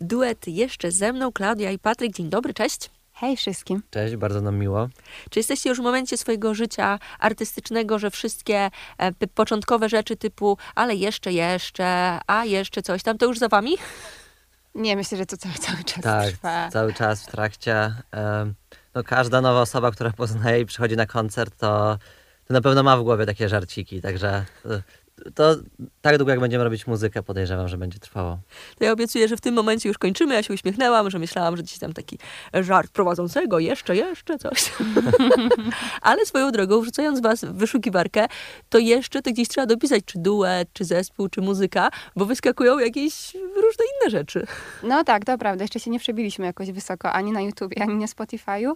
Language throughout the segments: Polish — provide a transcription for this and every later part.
duet jeszcze ze mną, Klaudia i Patryk. Dzień dobry, cześć. Hej wszystkim. Cześć, bardzo nam miło. Czy jesteście już w momencie swojego życia artystycznego, że wszystkie e, początkowe rzeczy typu ale jeszcze, jeszcze, a jeszcze coś tam, to już za wami? Nie, myślę, że to cały, cały czas tak, trwa. cały czas w trakcie. em, no, każda nowa osoba, która poznaje i przychodzi na koncert, to, to na pewno ma w głowie takie żarciki, także e, to tak długo jak będziemy robić muzykę, podejrzewam, że będzie trwało. To ja obiecuję, że w tym momencie już kończymy. Ja się uśmiechnęłam, że myślałam, że gdzieś tam taki żart prowadzącego, jeszcze, jeszcze coś. Ale swoją drogą, wrzucając was w wyszukiwarkę, to jeszcze to gdzieś trzeba dopisać, czy duet, czy zespół, czy muzyka, bo wyskakują jakieś różne inne rzeczy. No tak, to prawda. Jeszcze się nie przebiliśmy jakoś wysoko ani na YouTubie, ani na Spotify'u,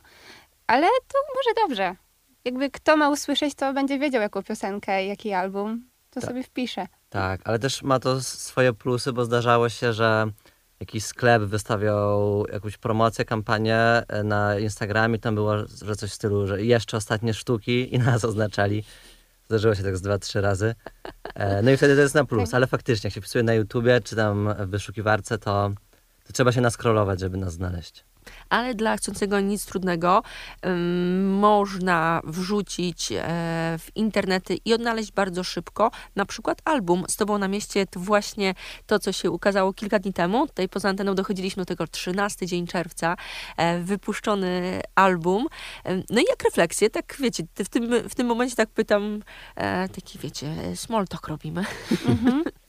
ale to może dobrze. Jakby kto ma usłyszeć, to będzie wiedział, jaką piosenkę, jaki album, to Tak. sobie wpisze. Tak, ale też ma to swoje plusy, bo zdarzało się, że jakiś sklep wystawiał jakąś promocję, kampanię e, na Instagramie, tam było, że coś w stylu, że jeszcze ostatnie sztuki i nas oznaczali. Zdarzyło się tak z dwa, trzy razy. E, No i wtedy to jest na plus, ale faktycznie, jak się wpisuje na YouTubie czy tam w wyszukiwarce, to, to trzeba się naskrolować, żeby nas znaleźć. Ale dla chcącego nic trudnego ym, można wrzucić e, w internety i odnaleźć bardzo szybko na przykład album z Tobą na mieście to właśnie to, co się ukazało kilka dni temu. Tutaj poza anteną dochodziliśmy do tego 13 dzień czerwca, e, wypuszczony album. No i jak refleksję, tak wiecie, w tym, w tym momencie tak pytam, e, taki wiecie, small talk robimy. Mhm.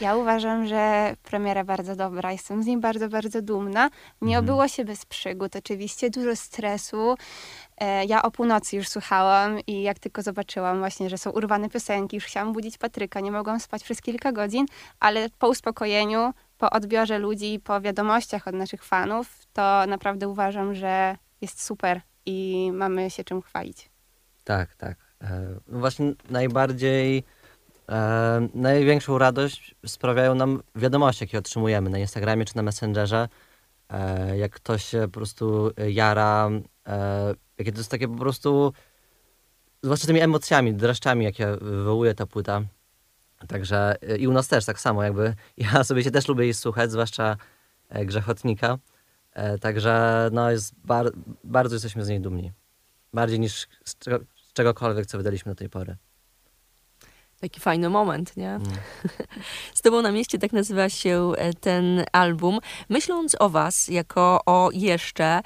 Ja uważam, że premiera bardzo dobra. Jestem z niej bardzo, bardzo dumna. Nie Mhm. obyło się bez przygód, oczywiście. Dużo stresu. E, Ja o północy już słuchałam i jak tylko zobaczyłam właśnie, że są urwane piosenki, już chciałam budzić Patryka. Nie mogłam spać przez kilka godzin, ale po uspokojeniu, po odbiorze ludzi, po wiadomościach od naszych fanów, to naprawdę uważam, że jest super i mamy się czym chwalić. Tak, tak. E, no Właśnie najbardziej, e, największą radość sprawiają nam wiadomości, jakie otrzymujemy na Instagramie czy na Messengerze. E, jak ktoś się po prostu jara, e, jakie to jest takie po prostu, zwłaszcza tymi emocjami, dreszczami, jakie wywołuje ta płyta. Także e, i u nas też tak samo, jakby ja sobie się też lubię jej słuchać, zwłaszcza e, Grzechotnika. E, Także no jest bar- bardzo jesteśmy z niej dumni. Bardziej niż z, czego, z czegokolwiek, co wydaliśmy do tej pory. Taki fajny moment, nie? Mm. Z Tobą na mieście tak nazywa się e, ten album. Myśląc o Was jako o jeszcze,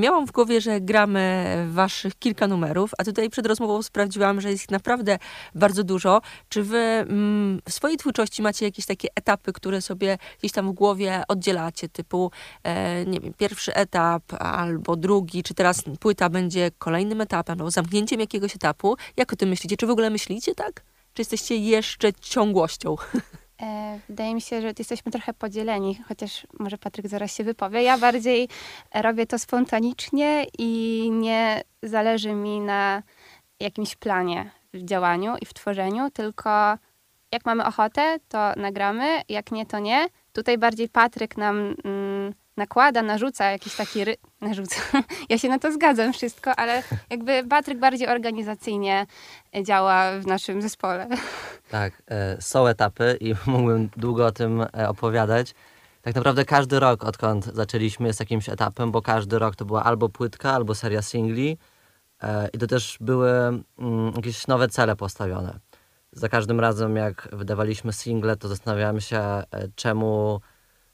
miałam w głowie, że gramy Waszych kilka numerów, a tutaj przed rozmową sprawdziłam, że jest ich naprawdę bardzo dużo. Czy Wy mm, w swojej twórczości macie jakieś takie etapy, które sobie gdzieś tam w głowie oddzielacie, typu, e, nie wiem, pierwszy etap albo drugi, czy teraz płyta będzie kolejnym etapem, albo zamknięciem jakiegoś etapu? Jak o tym myślicie? Czy w ogóle myślicie tak? Czy jesteście jeszcze ciągłością? E, Wydaje mi się, że jesteśmy trochę podzieleni, chociaż może Patryk zaraz się wypowie. Ja bardziej robię to spontanicznie i nie zależy mi na jakimś planie w działaniu i w tworzeniu, tylko jak mamy ochotę, to nagramy, jak nie, to nie. Tutaj bardziej Patryk nam mm, nakłada, narzuca jakiś taki ry... narzuca. Ja się na to zgadzam wszystko, ale jakby Patryk bardziej organizacyjnie działa w naszym zespole. Tak, e, są etapy i mógłbym długo o tym e, opowiadać. Tak naprawdę każdy rok, odkąd zaczęliśmy, jest jakimś etapem, bo każdy rok to była albo płytka, albo seria singli e, i to też były mm, jakieś nowe cele postawione. Za każdym razem, jak wydawaliśmy single, to zastanawiałem się, e, czemu,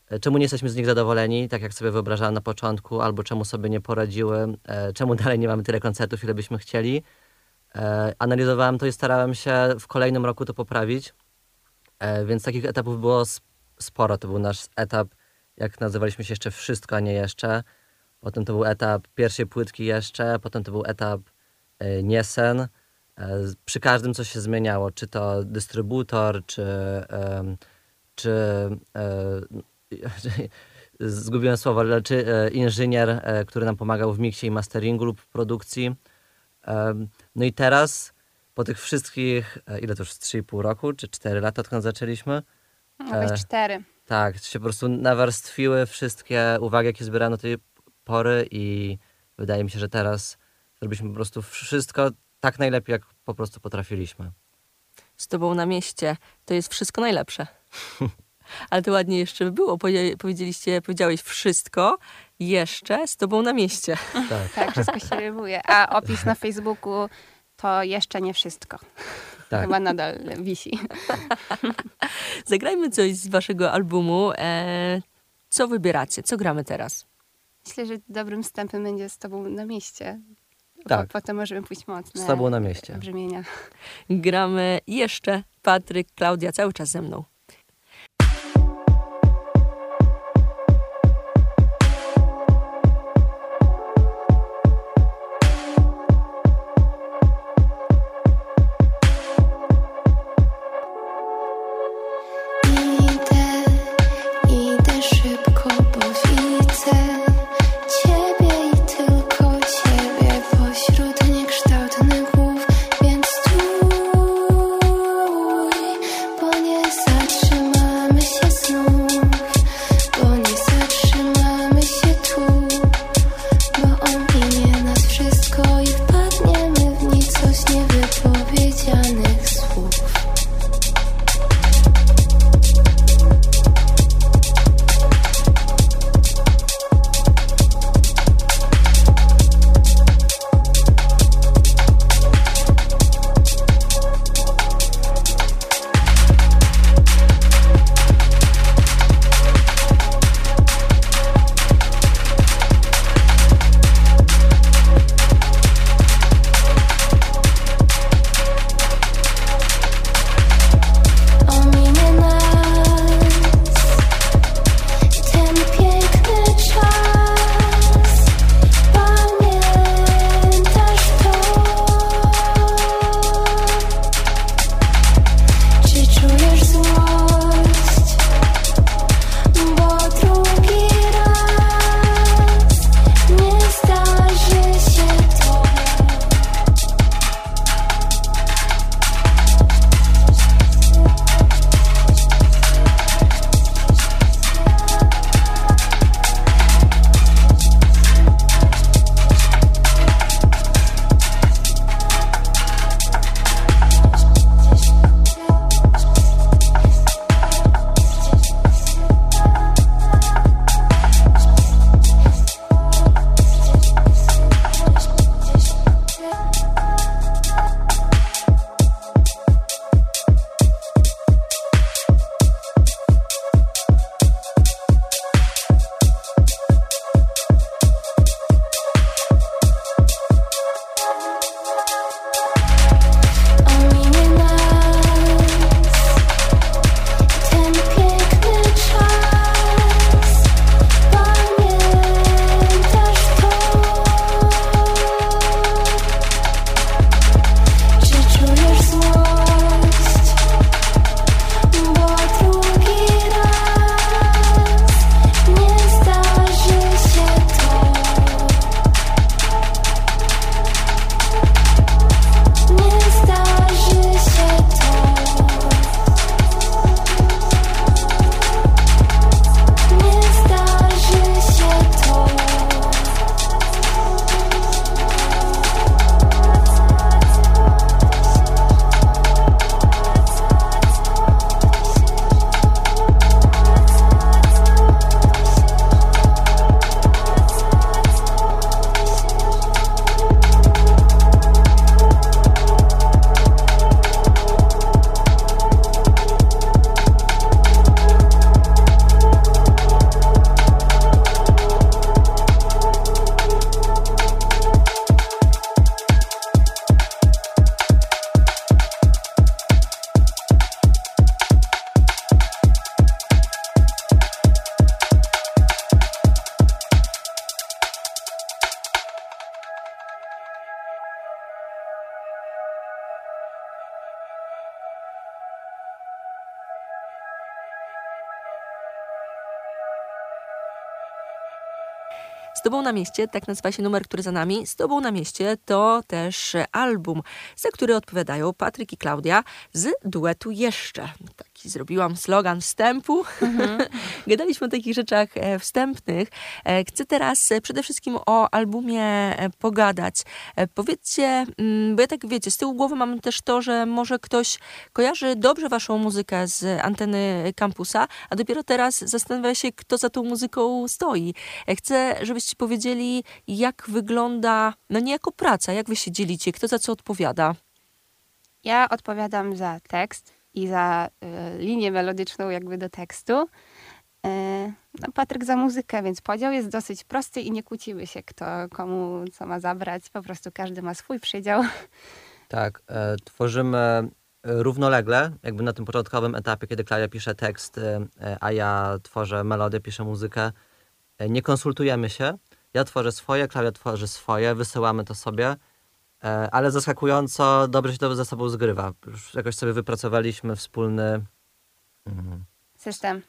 e, czemu nie jesteśmy z nich zadowoleni, tak jak sobie wyobrażałem na początku, albo czemu sobie nie poradziły, e, czemu dalej nie mamy tyle koncertów, ile byśmy chcieli. Analizowałem to i starałem się w kolejnym roku to poprawić. Więc takich etapów było sporo. To był nasz etap, jak nazywaliśmy się jeszcze Wszystko, a nie jeszcze. Potem to był etap pierwszej płytki jeszcze, potem to był etap Niesen. E, przy każdym coś się zmieniało, czy to dystrybutor, czy, czy e, zgubiłem słowo, ale czy e, inżynier, który nam pomagał w miksie i masteringu lub produkcji. No i teraz, po tych wszystkich, ile to już, 3,5 roku, czy 4 lata, odkąd zaczęliśmy? Nawet E, cztery. Tak, się po prostu nawarstwiły wszystkie uwagi, jakie zbierano do tej pory i wydaje mi się, że teraz zrobiliśmy po prostu wszystko tak najlepiej, jak po prostu potrafiliśmy. Z tobą na mieście to jest wszystko najlepsze. Ale to ładnie jeszcze było. Powie- Powiedzieliście, powiedziałeś wszystko jeszcze z tobą na mieście. Tak, Tak, wszystko się rymuje. A opis na Facebooku to jeszcze nie wszystko. tak. Chyba nadal wisi. Zagrajmy coś z waszego albumu. E, co wybieracie? Co gramy teraz? Myślę, że dobrym wstępem będzie z tobą na mieście. Tak. Po, potem możemy pójść mocne Z tobą na mieście. brzmienia. Gramy jeszcze Patryk, Klaudia cały czas ze mną. Z tobą na mieście, tak nazywa się numer, który za nami. Z tobą na mieście to też album, za który odpowiadają Patryk i Klaudia z duetu Jeszcze. Taki taki zrobiłam slogan wstępu. Gadaliśmy o takich rzeczach e, wstępnych. E, Chcę teraz e, przede wszystkim o albumie pogadać. Powiedzcie, mm, bo ja tak wiecie, z tyłu głowy mam też to, że może ktoś kojarzy dobrze waszą muzykę z anteny kampusa, a dopiero teraz zastanawia się, kto za tą muzyką stoi. Chcę, żebyście powiedzieli, jak wygląda, no nie jako praca, jak wy się dzielicie, kto za co odpowiada. Ja odpowiadam za tekst i za y, linię melodyczną jakby do tekstu. Y, no, Patryk za muzykę, więc podział jest dosyć prosty i nie kłócimy się, kto komu co ma zabrać. Po prostu każdy ma swój przydział. Tak, e, tworzymy równolegle, jakby na tym początkowym etapie, kiedy Klaja pisze tekst, e, a ja tworzę melodię, piszę muzykę. E, nie konsultujemy się. Ja tworzę swoje, Klaja tworzy swoje, wysyłamy to sobie, ale zaskakująco dobrze się to ze sobą zgrywa. Już jakoś sobie wypracowaliśmy wspólny mm, System.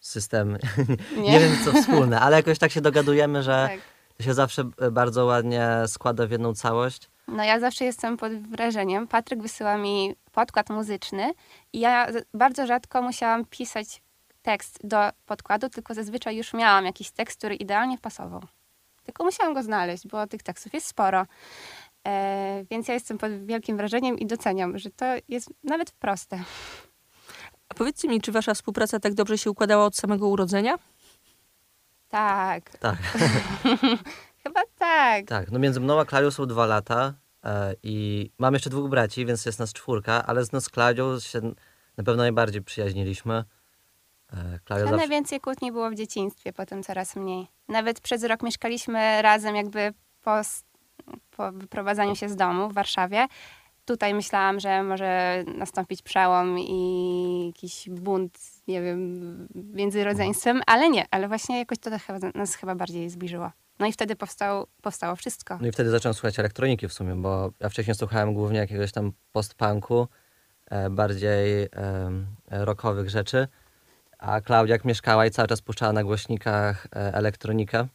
system. Nie? Nie wiem co wspólne, ale jakoś tak się dogadujemy, że Tak. to się zawsze e, bardzo ładnie składa w jedną całość. No ja zawsze jestem pod wrażeniem. Patryk wysyła mi podkład muzyczny i ja bardzo rzadko musiałam pisać tekst do podkładu, tylko zazwyczaj już miałam jakiś tekst, który idealnie pasował. Tylko musiałam go znaleźć, bo tych tekstów jest sporo. E, więc ja jestem pod wielkim wrażeniem i doceniam, że to jest nawet proste. A powiedzcie mi, czy wasza współpraca tak dobrze się układała od samego urodzenia? Tak, Tak. chyba tak. Tak, no między mną a Klarią są dwa lata e, i mam jeszcze dwóch braci, więc jest nas czwórka, ale z nas z Klarią się na pewno najbardziej przyjaźniliśmy. E, Klaria zawsze... najwięcej kłótni było w dzieciństwie, potem coraz mniej. Nawet przez rok mieszkaliśmy razem jakby po, po wyprowadzaniu się z domu w Warszawie. Tutaj myślałam, że może nastąpić przełom i jakiś bunt, nie wiem, między rodzeństwem, ale nie, ale właśnie jakoś to nas chyba bardziej zbliżyło. No i wtedy powstał, powstało wszystko. No i wtedy zacząłem słuchać elektroniki w sumie, bo ja wcześniej słuchałem głównie jakiegoś tam post-punku, e, bardziej em, rockowych rzeczy, a Klaudia jak mieszkała i cały czas puszczała na głośnikach e, elektronikę,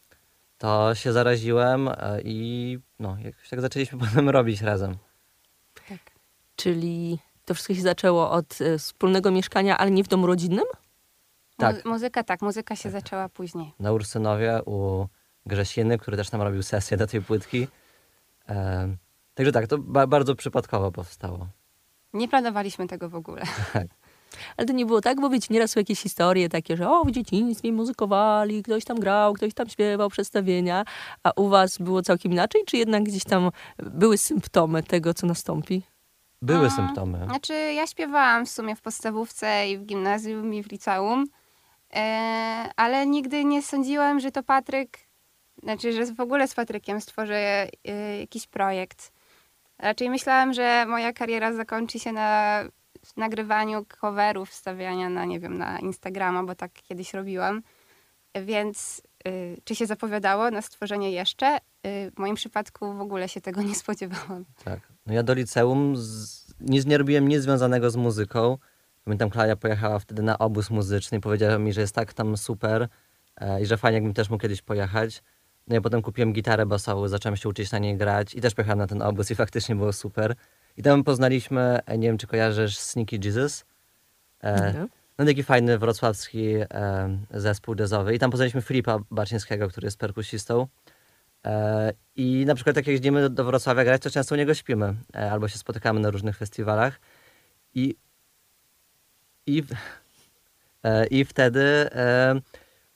to się zaraziłem e, i no, jakoś tak zaczęliśmy potem robić razem. Tak. Czyli to wszystko się zaczęło od e, wspólnego mieszkania, ale nie w domu rodzinnym? Tak. Mu- muzyka tak, muzyka się zaczęła później. na Ursynowie u Grzesiny, który też tam robił sesję do tej płytki. E, także tak, to ba- bardzo przypadkowo powstało. Nie planowaliśmy tego w ogóle. Ale to nie było tak, bo wiecie, nieraz są jakieś historie takie, że o, w dzieciństwie muzykowali, ktoś tam grał, ktoś tam śpiewał, przedstawienia, a u was było całkiem inaczej, czy jednak gdzieś tam były symptomy tego, co nastąpi? Były A, symptomy. Znaczy, ja śpiewałam w sumie w podstawówce i w gimnazjum i w liceum, e, ale nigdy nie sądziłam, że to Patryk, znaczy, że w ogóle z Patrykiem stworzę e, jakiś projekt. Raczej myślałam, że moja kariera zakończy się na nagrywaniu coverów, stawiania na, nie wiem, na Instagrama, bo tak kiedyś robiłam. Więc y, czy się zapowiadało na stworzenie jeszcze? Y, w moim przypadku w ogóle się tego nie spodziewałam. Tak. No ja do liceum z, nic nie robiłem nic związanego z muzyką. Pamiętam, Klaja pojechała wtedy na obóz muzyczny i powiedziała mi, że jest tak tam super e, i że fajnie, jakbym też mógł kiedyś pojechać. No ja potem kupiłem gitarę basową, zacząłem się uczyć na niej grać i też pojechałem na ten obóz i faktycznie było super. I tam poznaliśmy, e, nie wiem czy kojarzysz Sneaky Jesus. E, no taki fajny wrocławski e, zespół jazzowy. I tam poznaliśmy Filipa Baczyńskiego, który jest perkusistą. E, I na przykład jak jeździmy do, do Wrocławia grać, to często u niego śpimy. E, albo się spotykamy na różnych festiwalach. I, i, e, i wtedy,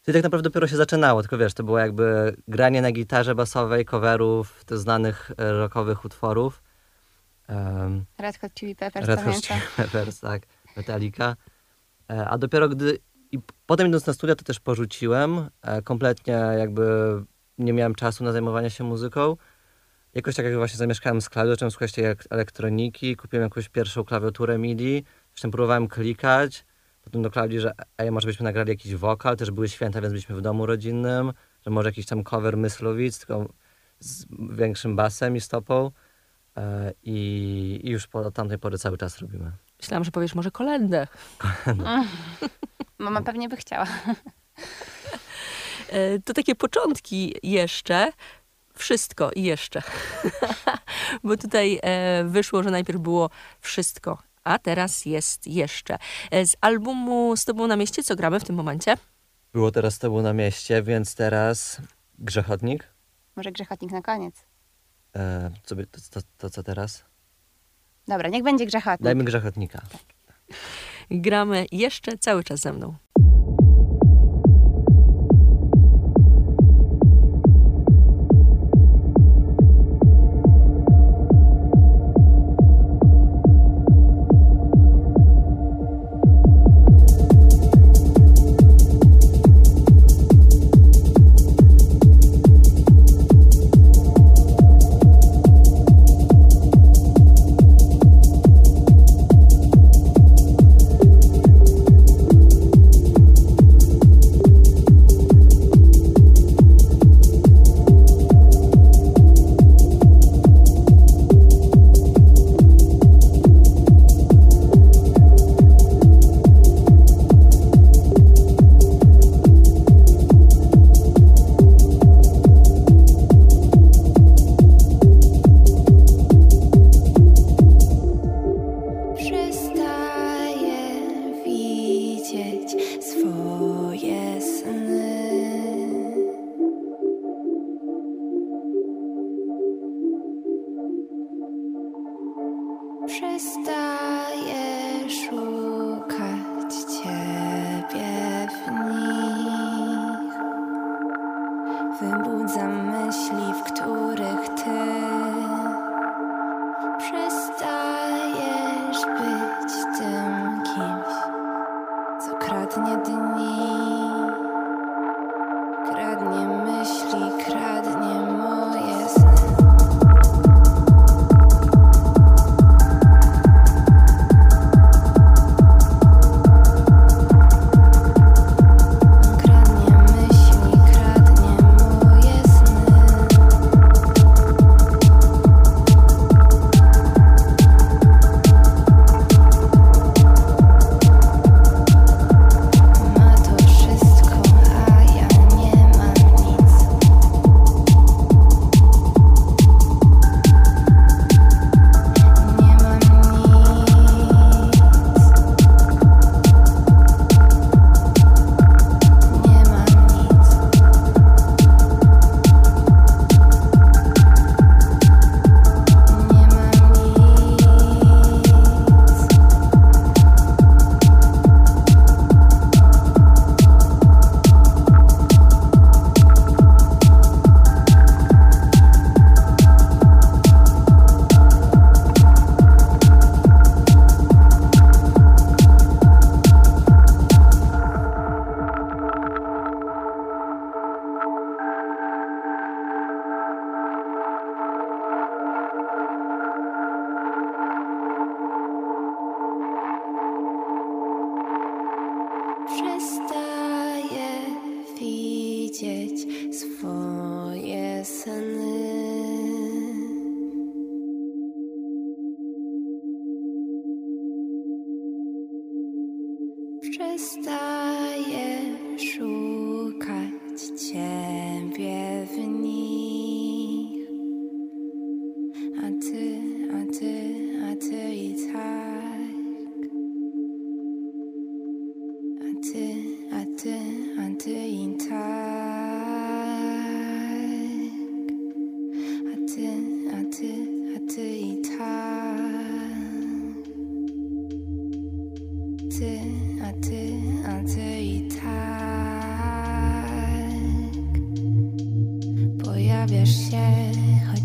wtedy tak naprawdę dopiero się zaczynało. Tylko wiesz, to było jakby granie na gitarze basowej, coverów tych znanych rockowych utworów. Em, Red Hot Chili Peppers, Red Hot. Chili Peppers, tak, Metallica. E, A dopiero gdy, i potem idąc na studia to też porzuciłem, e, kompletnie jakby nie miałem czasu na zajmowanie się muzyką. Jakoś tak jak właśnie zamieszkałem z Klaudią, zacząłem słuchać tej ek- elektroniki, kupiłem jakąś pierwszą klawiaturę MIDI, zresztą próbowałem klikać, potem do Klaudii, że ej, może byśmy nagrali jakiś wokal, też były święta, więc byliśmy w domu rodzinnym, że może jakiś tam cover Myslowic, tylko z większym basem i stopą. E, I, już od tamtej pory cały czas robimy. Myślałam, że powiesz może kolendę. Mama pewnie by chciała. E, to takie początki jeszcze. Wszystko i jeszcze. Bo tutaj e, wyszło, że najpierw było wszystko, a teraz jest jeszcze. Z albumu Z Tobą na mieście, co gramy w tym momencie? Było teraz Z Tobą na mieście, więc teraz Grzechotnik. Może Grzechotnik na koniec. E, co by, to, to, to co teraz? Dobra, niech będzie grzechotnik. Dajmy grzechotnika. Tak. Gramy jeszcze cały czas ze mną.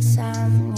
time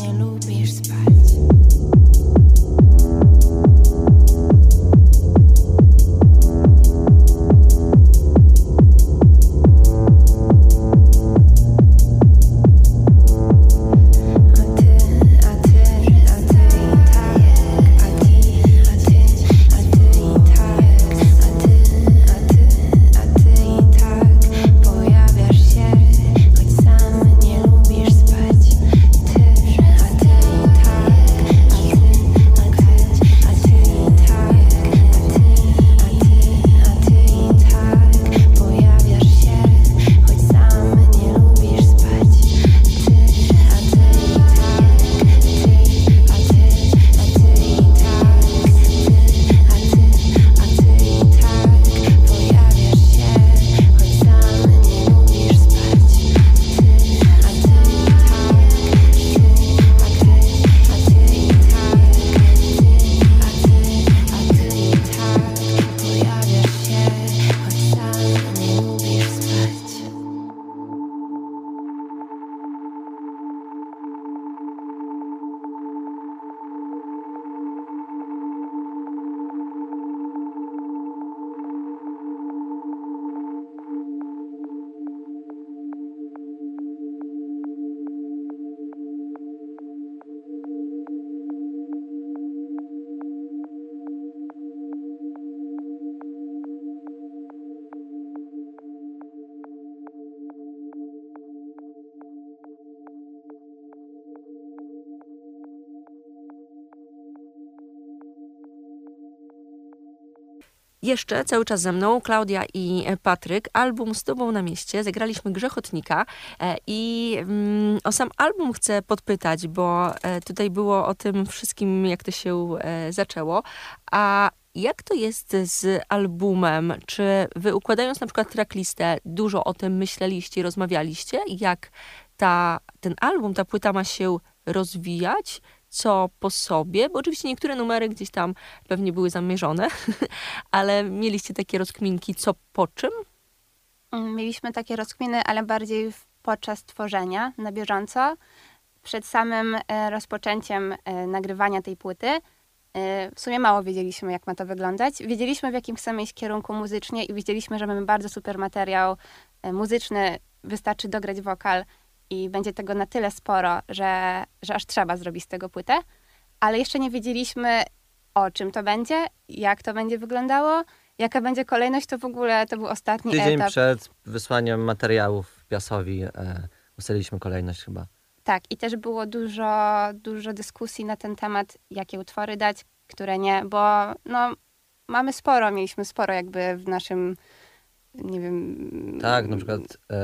cały czas ze mną Klaudia i Patryk. Album z Tobą na mieście. Zagraliśmy Grzechotnika e, i mm, o sam album chcę podpytać, bo e, tutaj było o tym wszystkim, jak to się e, zaczęło. A jak to jest z albumem? Czy wy układając na przykład tracklistę, dużo o tym myśleliście, rozmawialiście? Jak ta, ten album, ta płyta ma się rozwijać? Co po sobie? Bo oczywiście niektóre numery gdzieś tam pewnie były zamierzone, ale mieliście takie rozkminki, co po czym? Mm, Mieliśmy takie rozkminy, ale bardziej podczas tworzenia na bieżąco. Przed samym e, rozpoczęciem e, nagrywania tej płyty e, w sumie mało wiedzieliśmy, jak ma to wyglądać. Wiedzieliśmy, w jakim chcemy iść kierunku muzycznie i wiedzieliśmy, że mamy bardzo super materiał muzyczny. Wystarczy dograć wokal i będzie tego na tyle sporo, że, że aż trzeba zrobić z tego płytę. Ale jeszcze nie wiedzieliśmy, o czym to będzie, jak to będzie wyglądało, jaka będzie kolejność, to w ogóle to był ostatni Tydzień etap. przed wysłaniem materiałów Piasowi e, ustaliliśmy kolejność chyba. Tak, i też było dużo, dużo dyskusji na ten temat, jakie utwory dać, które nie, bo no, mamy sporo, mieliśmy sporo jakby w naszym, nie wiem... Tak, na przykład e,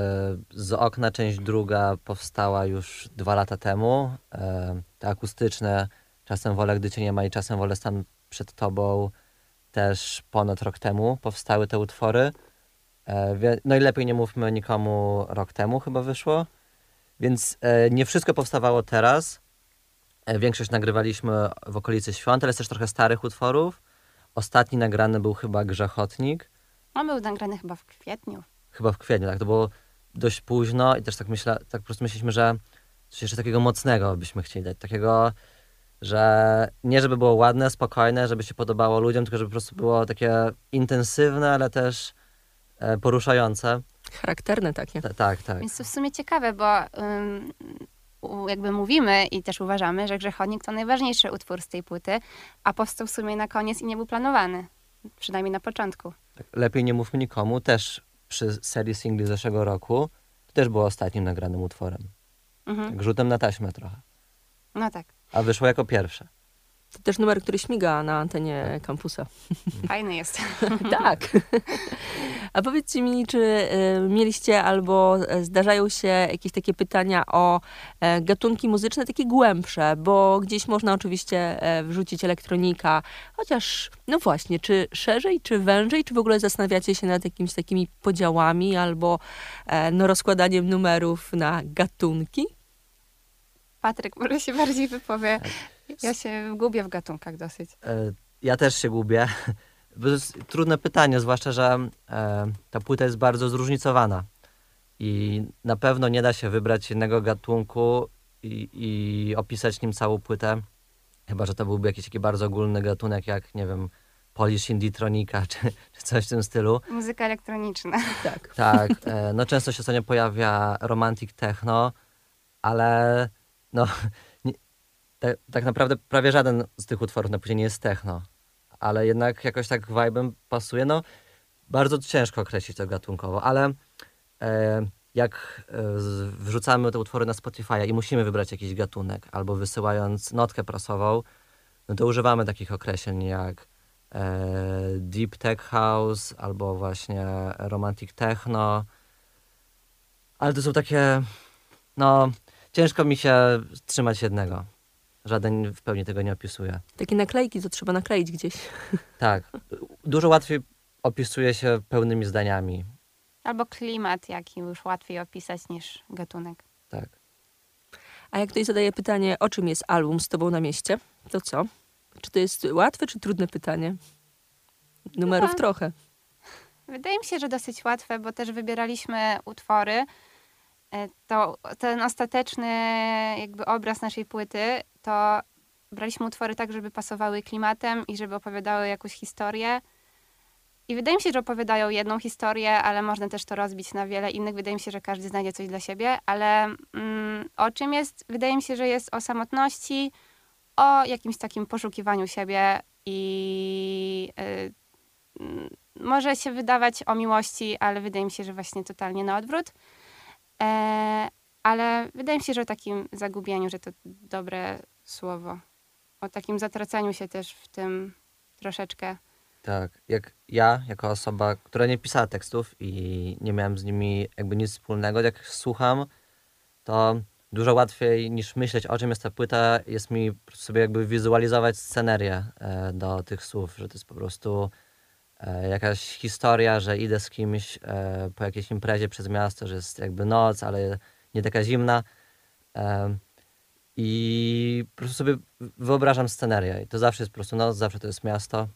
z okna część druga powstała już dwa lata temu. E, te akustyczne, czasem wolę, gdy cię nie ma i czasem wolę stan przed tobą, też ponad rok temu powstały te utwory. E, no i lepiej nie mówmy nikomu, rok temu chyba wyszło. Więc e, nie wszystko powstawało teraz. E, większość nagrywaliśmy w okolicy świąt, ale jest też trochę starych utworów. Ostatni nagrany był chyba Grzechotnik. On był nagrany chyba w kwietniu. chyba w kwietniu, tak? To było dość późno i też tak myślę, tak po prostu myśleliśmy, że coś jeszcze takiego mocnego byśmy chcieli dać. Takiego, że nie żeby było ładne, spokojne, żeby się podobało ludziom, tylko żeby po prostu było takie intensywne, ale też e, poruszające. Charakterne takie. Ta, tak, tak. Więc to w sumie ciekawe, bo ym, u- jakby mówimy i też uważamy, że Grzechotnik to najważniejszy utwór z tej płyty, a powstał w sumie na koniec i nie był planowany. Przynajmniej na początku. Tak. Lepiej nie mówmy nikomu, też przy serii singli zeszłego roku, to też było ostatnim nagranym utworem. Mhm. Tak, rzutem na taśmę trochę. No tak, A wyszło jako pierwsze. To też numer, który śmiga na antenie kampusa. fajny jest. tak. A powiedzcie mi, czy e, mieliście albo e, zdarzają się jakieś takie pytania o e, gatunki muzyczne, takie głębsze, bo gdzieś można oczywiście e, wrzucić elektronika, chociaż, no właśnie, czy szerzej, czy wężej, czy w ogóle zastanawiacie się nad jakimiś takimi podziałami albo no, rozkładaniem numerów na gatunki? Patryk może się bardziej wypowie. Ja się gubię w gatunkach dosyć. E, Ja też się gubię. Bo To jest trudne pytanie, zwłaszcza, że e, ta płyta jest bardzo zróżnicowana. I na pewno nie da się wybrać jednego gatunku i, i opisać nim całą płytę. Chyba, że to byłby jakiś taki bardzo ogólny gatunek, jak nie wiem, Polish Indie-tronika, czy, czy coś w tym stylu. Muzyka elektroniczna. Tak. Tak, e, no często się ostatnio pojawia romantic techno, ale no nie, tak, naprawdę prawie żaden z tych utworów na płycie nie jest techno, ale jednak jakoś tak vibe'em pasuje. No bardzo ciężko określić to gatunkowo, ale e, jak e, wrzucamy te utwory na Spotify i musimy wybrać jakiś gatunek, albo wysyłając notkę prasową, no to używamy takich określeń jak e, deep tech house, albo właśnie romantic techno. Ale to są takie, no, ciężko mi się trzymać jednego. Żaden w pełni tego nie opisuje. Takie naklejki, to trzeba nakleić gdzieś. Tak, dużo łatwiej opisuje się pełnymi zdaniami. Albo klimat, jaki już łatwiej opisać niż gatunek. Tak. A jak ktoś zadaje pytanie, o czym jest album z tobą na mieście, to co? Czy to jest łatwe, czy trudne pytanie? Numerów No. trochę. Wydaje mi się, że dosyć łatwe, bo też wybieraliśmy utwory. E, To ten ostateczny jakby obraz naszej płyty, to braliśmy utwory tak, żeby pasowały klimatem i żeby opowiadały jakąś historię. I wydaje mi się, że opowiadają jedną historię, ale można też to rozbić na wiele innych. Wydaje mi się, że każdy znajdzie coś dla siebie, ale mm, o czym jest? Wydaje mi się, że jest o samotności, o jakimś takim poszukiwaniu siebie i y, może się wydawać o miłości, ale wydaje mi się, że właśnie totalnie na odwrót. E, ale wydaje mi się, że o takim zagubieniu, że to dobre słowo. O takim zatracaniu się też w tym troszeczkę. Tak, jak ja, jako osoba, która nie pisała tekstów i nie miałem z nimi jakby nic wspólnego, jak słucham, to dużo łatwiej niż myśleć, o czym jest ta płyta, jest mi sobie jakby wizualizować scenerię e, do tych słów, że to jest po prostu e, jakaś historia, że idę z kimś e, po jakiejś imprezie przez miasto, że jest jakby noc, ale nie taka zimna. I po prostu sobie wyobrażam scenerię. I to zawsze jest po prostu noc, zawsze to jest miasto.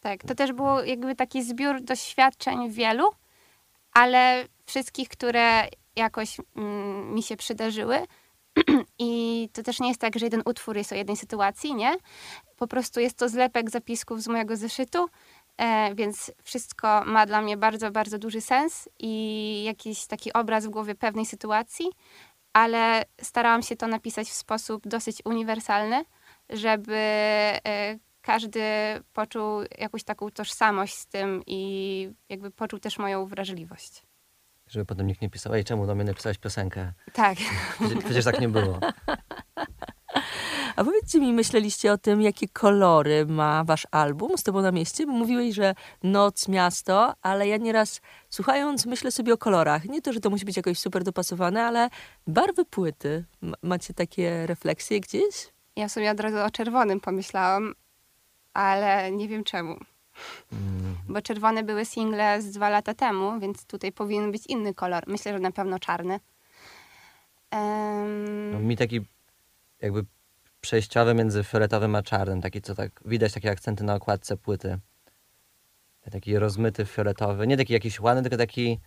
Tak, to też było jakby taki zbiór doświadczeń wielu, ale wszystkich, które jakoś mm, mi się przydarzyły. I to też nie jest tak, że jeden utwór jest o jednej sytuacji, nie? Po prostu jest to zlepek zapisków z mojego zeszytu, e, więc wszystko ma dla mnie bardzo, bardzo duży sens i jakiś taki obraz w głowie pewnej sytuacji, ale starałam się to napisać w sposób dosyć uniwersalny, żeby e, każdy poczuł jakąś taką tożsamość z tym i jakby poczuł też moją wrażliwość. Żeby potem nikt nie pisał, ej, czemu do mnie napisałeś piosenkę? Tak. Przecież, przecież tak nie było. A powiedzcie mi, myśleliście o tym, jakie kolory ma wasz album z tobą na mieście? Bo mówiłeś, że noc, miasto, ale ja nieraz słuchając myślę sobie o kolorach. Nie to, że to musi być jakoś super dopasowane, ale barwy płyty. M- macie takie refleksje gdzieś? Ja sobie od razu o czerwonym pomyślałam, ale nie wiem czemu. Mm, Bo czerwone były single z dwa lata temu, więc tutaj powinien być inny kolor. Myślę, że na pewno czarny. Em, No, mi taki jakby przejściowy między fioletowym a czarnym, taki co tak, widać takie akcenty na okładce płyty. Taki rozmyty fioletowy, nie taki jakiś ładny, tylko taki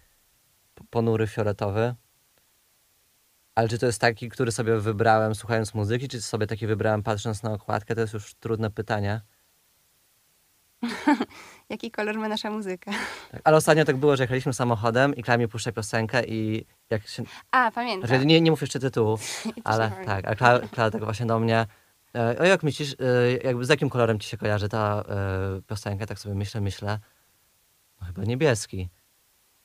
ponury fioletowy. Ale czy to jest taki, który sobie wybrałem słuchając muzyki, czy sobie taki wybrałem patrząc na okładkę, to jest już trudne pytanie. Jaki kolor ma nasza muzyka? Tak, Ale ostatnio tak było, że jechaliśmy samochodem i Klara mi puszcza piosenkę i jak się... A, pamiętam. Znaczy, nie, nie mów jeszcze tytułu, ale tak, a Klara tak właśnie do mnie, e, o jak myślisz, e, jakby z jakim kolorem ci się kojarzy ta e, piosenka? Tak sobie myślę, myślę, no chyba niebieski.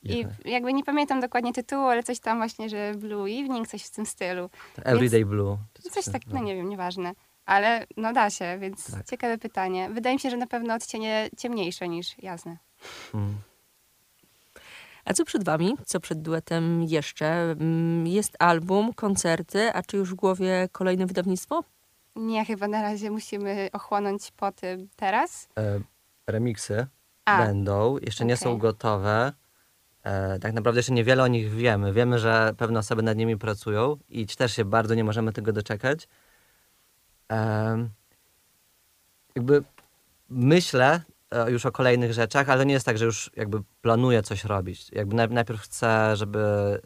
I jakby nie pamiętam dokładnie tytułu, ale coś tam właśnie, że Blue Evening, coś w tym stylu. Everyday Blue. czy Coś tam, tak, no nie wiem, nieważne. Ale no da się, więc Tak. ciekawe pytanie. Wydaje mi się, że na pewno odcienie ciemniejsze niż jasne. Mm. A co przed wami? Co przed duetem jeszcze? Mm, Jest album, koncerty, a czy już w głowie kolejne wydawnictwo? Nie, chyba na razie musimy ochłonąć po tym teraz. E, Remiksy A, będą, jeszcze nie są gotowe. E, tak naprawdę jeszcze niewiele o nich wiemy. Wiemy, że pewne osoby nad nimi pracują i też się bardzo nie możemy tego doczekać. Jakby myślę e, już o kolejnych rzeczach, ale nie jest tak, że już jakby planuję coś robić. Jakby naj- najpierw chcę, żeby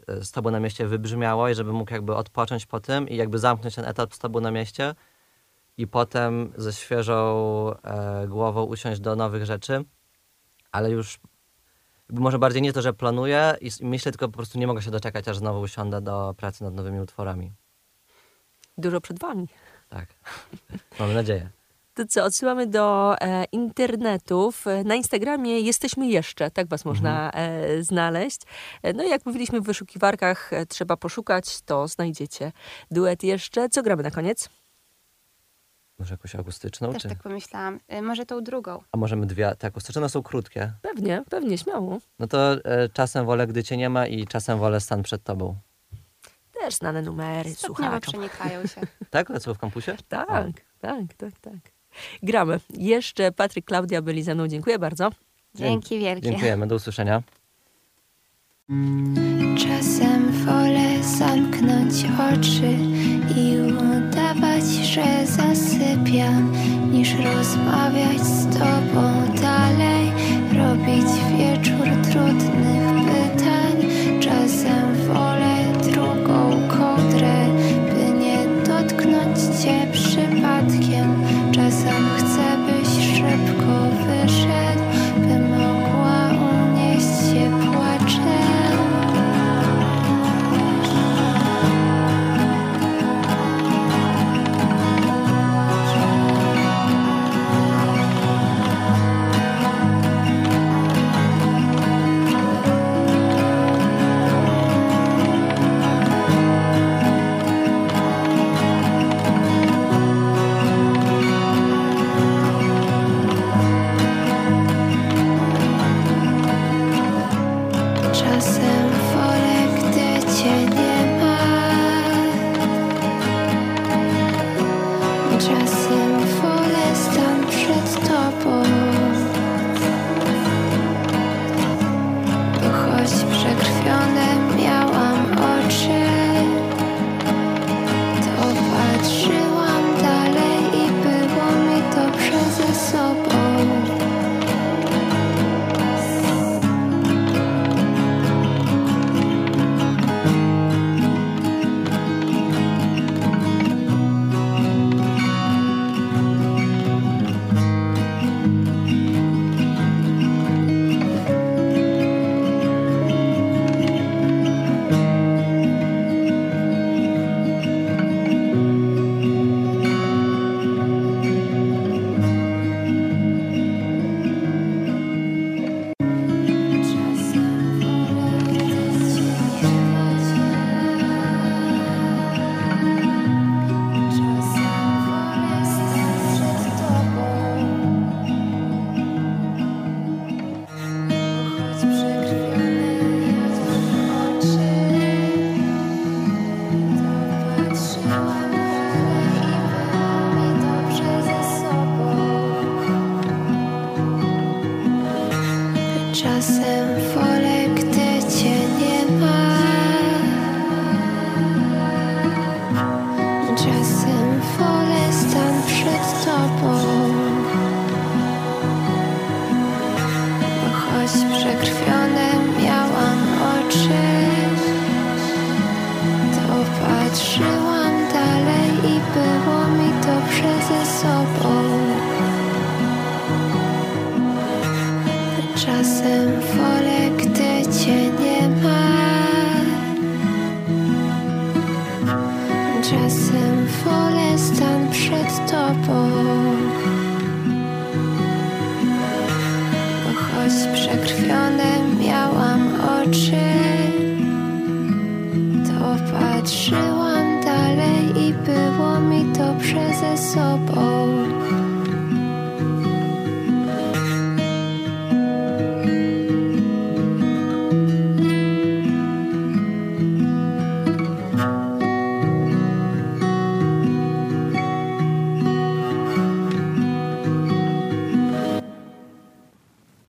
e, z Tobą na mieście wybrzmiało i żeby mógł jakby odpocząć po tym i jakby zamknąć ten etap z Tobą na mieście i potem ze świeżą e, głową usiąść do nowych rzeczy, ale już może bardziej nie to, że planuję i myślę, tylko po prostu nie mogę się doczekać, aż znowu usiądę do pracy nad nowymi utworami. Dużo przed wami. Tak. Mamy nadzieję. To co, odsyłamy do e, internetów. E, Na Instagramie jesteśmy jeszcze, tak was można e, znaleźć. E, no i jak mówiliśmy w wyszukiwarkach, e, trzeba poszukać, to znajdziecie. Duet jeszcze. Co gramy na koniec? Może jakąś akustyczną? też Czy... tak pomyślałam. Y, Może tą drugą. A możemy dwie? Te akustyczne no są krótkie. Pewnie, pewnie, śmiało. No to e, czasem wolę, gdy cię nie ma i czasem wolę stan przed tobą. Też znane numery, Stopniowo słuchaczom. przenikają się. Tak? Lecą w kampusie? Tak, O. tak, tak, tak. Gramy. Jeszcze Patryk, Klaudia byli ze mną. Dziękuję bardzo. Dzięki wielkie. Dziękujemy, do usłyszenia. Czasem wolę zamknąć oczy i udawać, że zasypiam, niż rozmawiać z tobą dalej, robić wieczór trudnych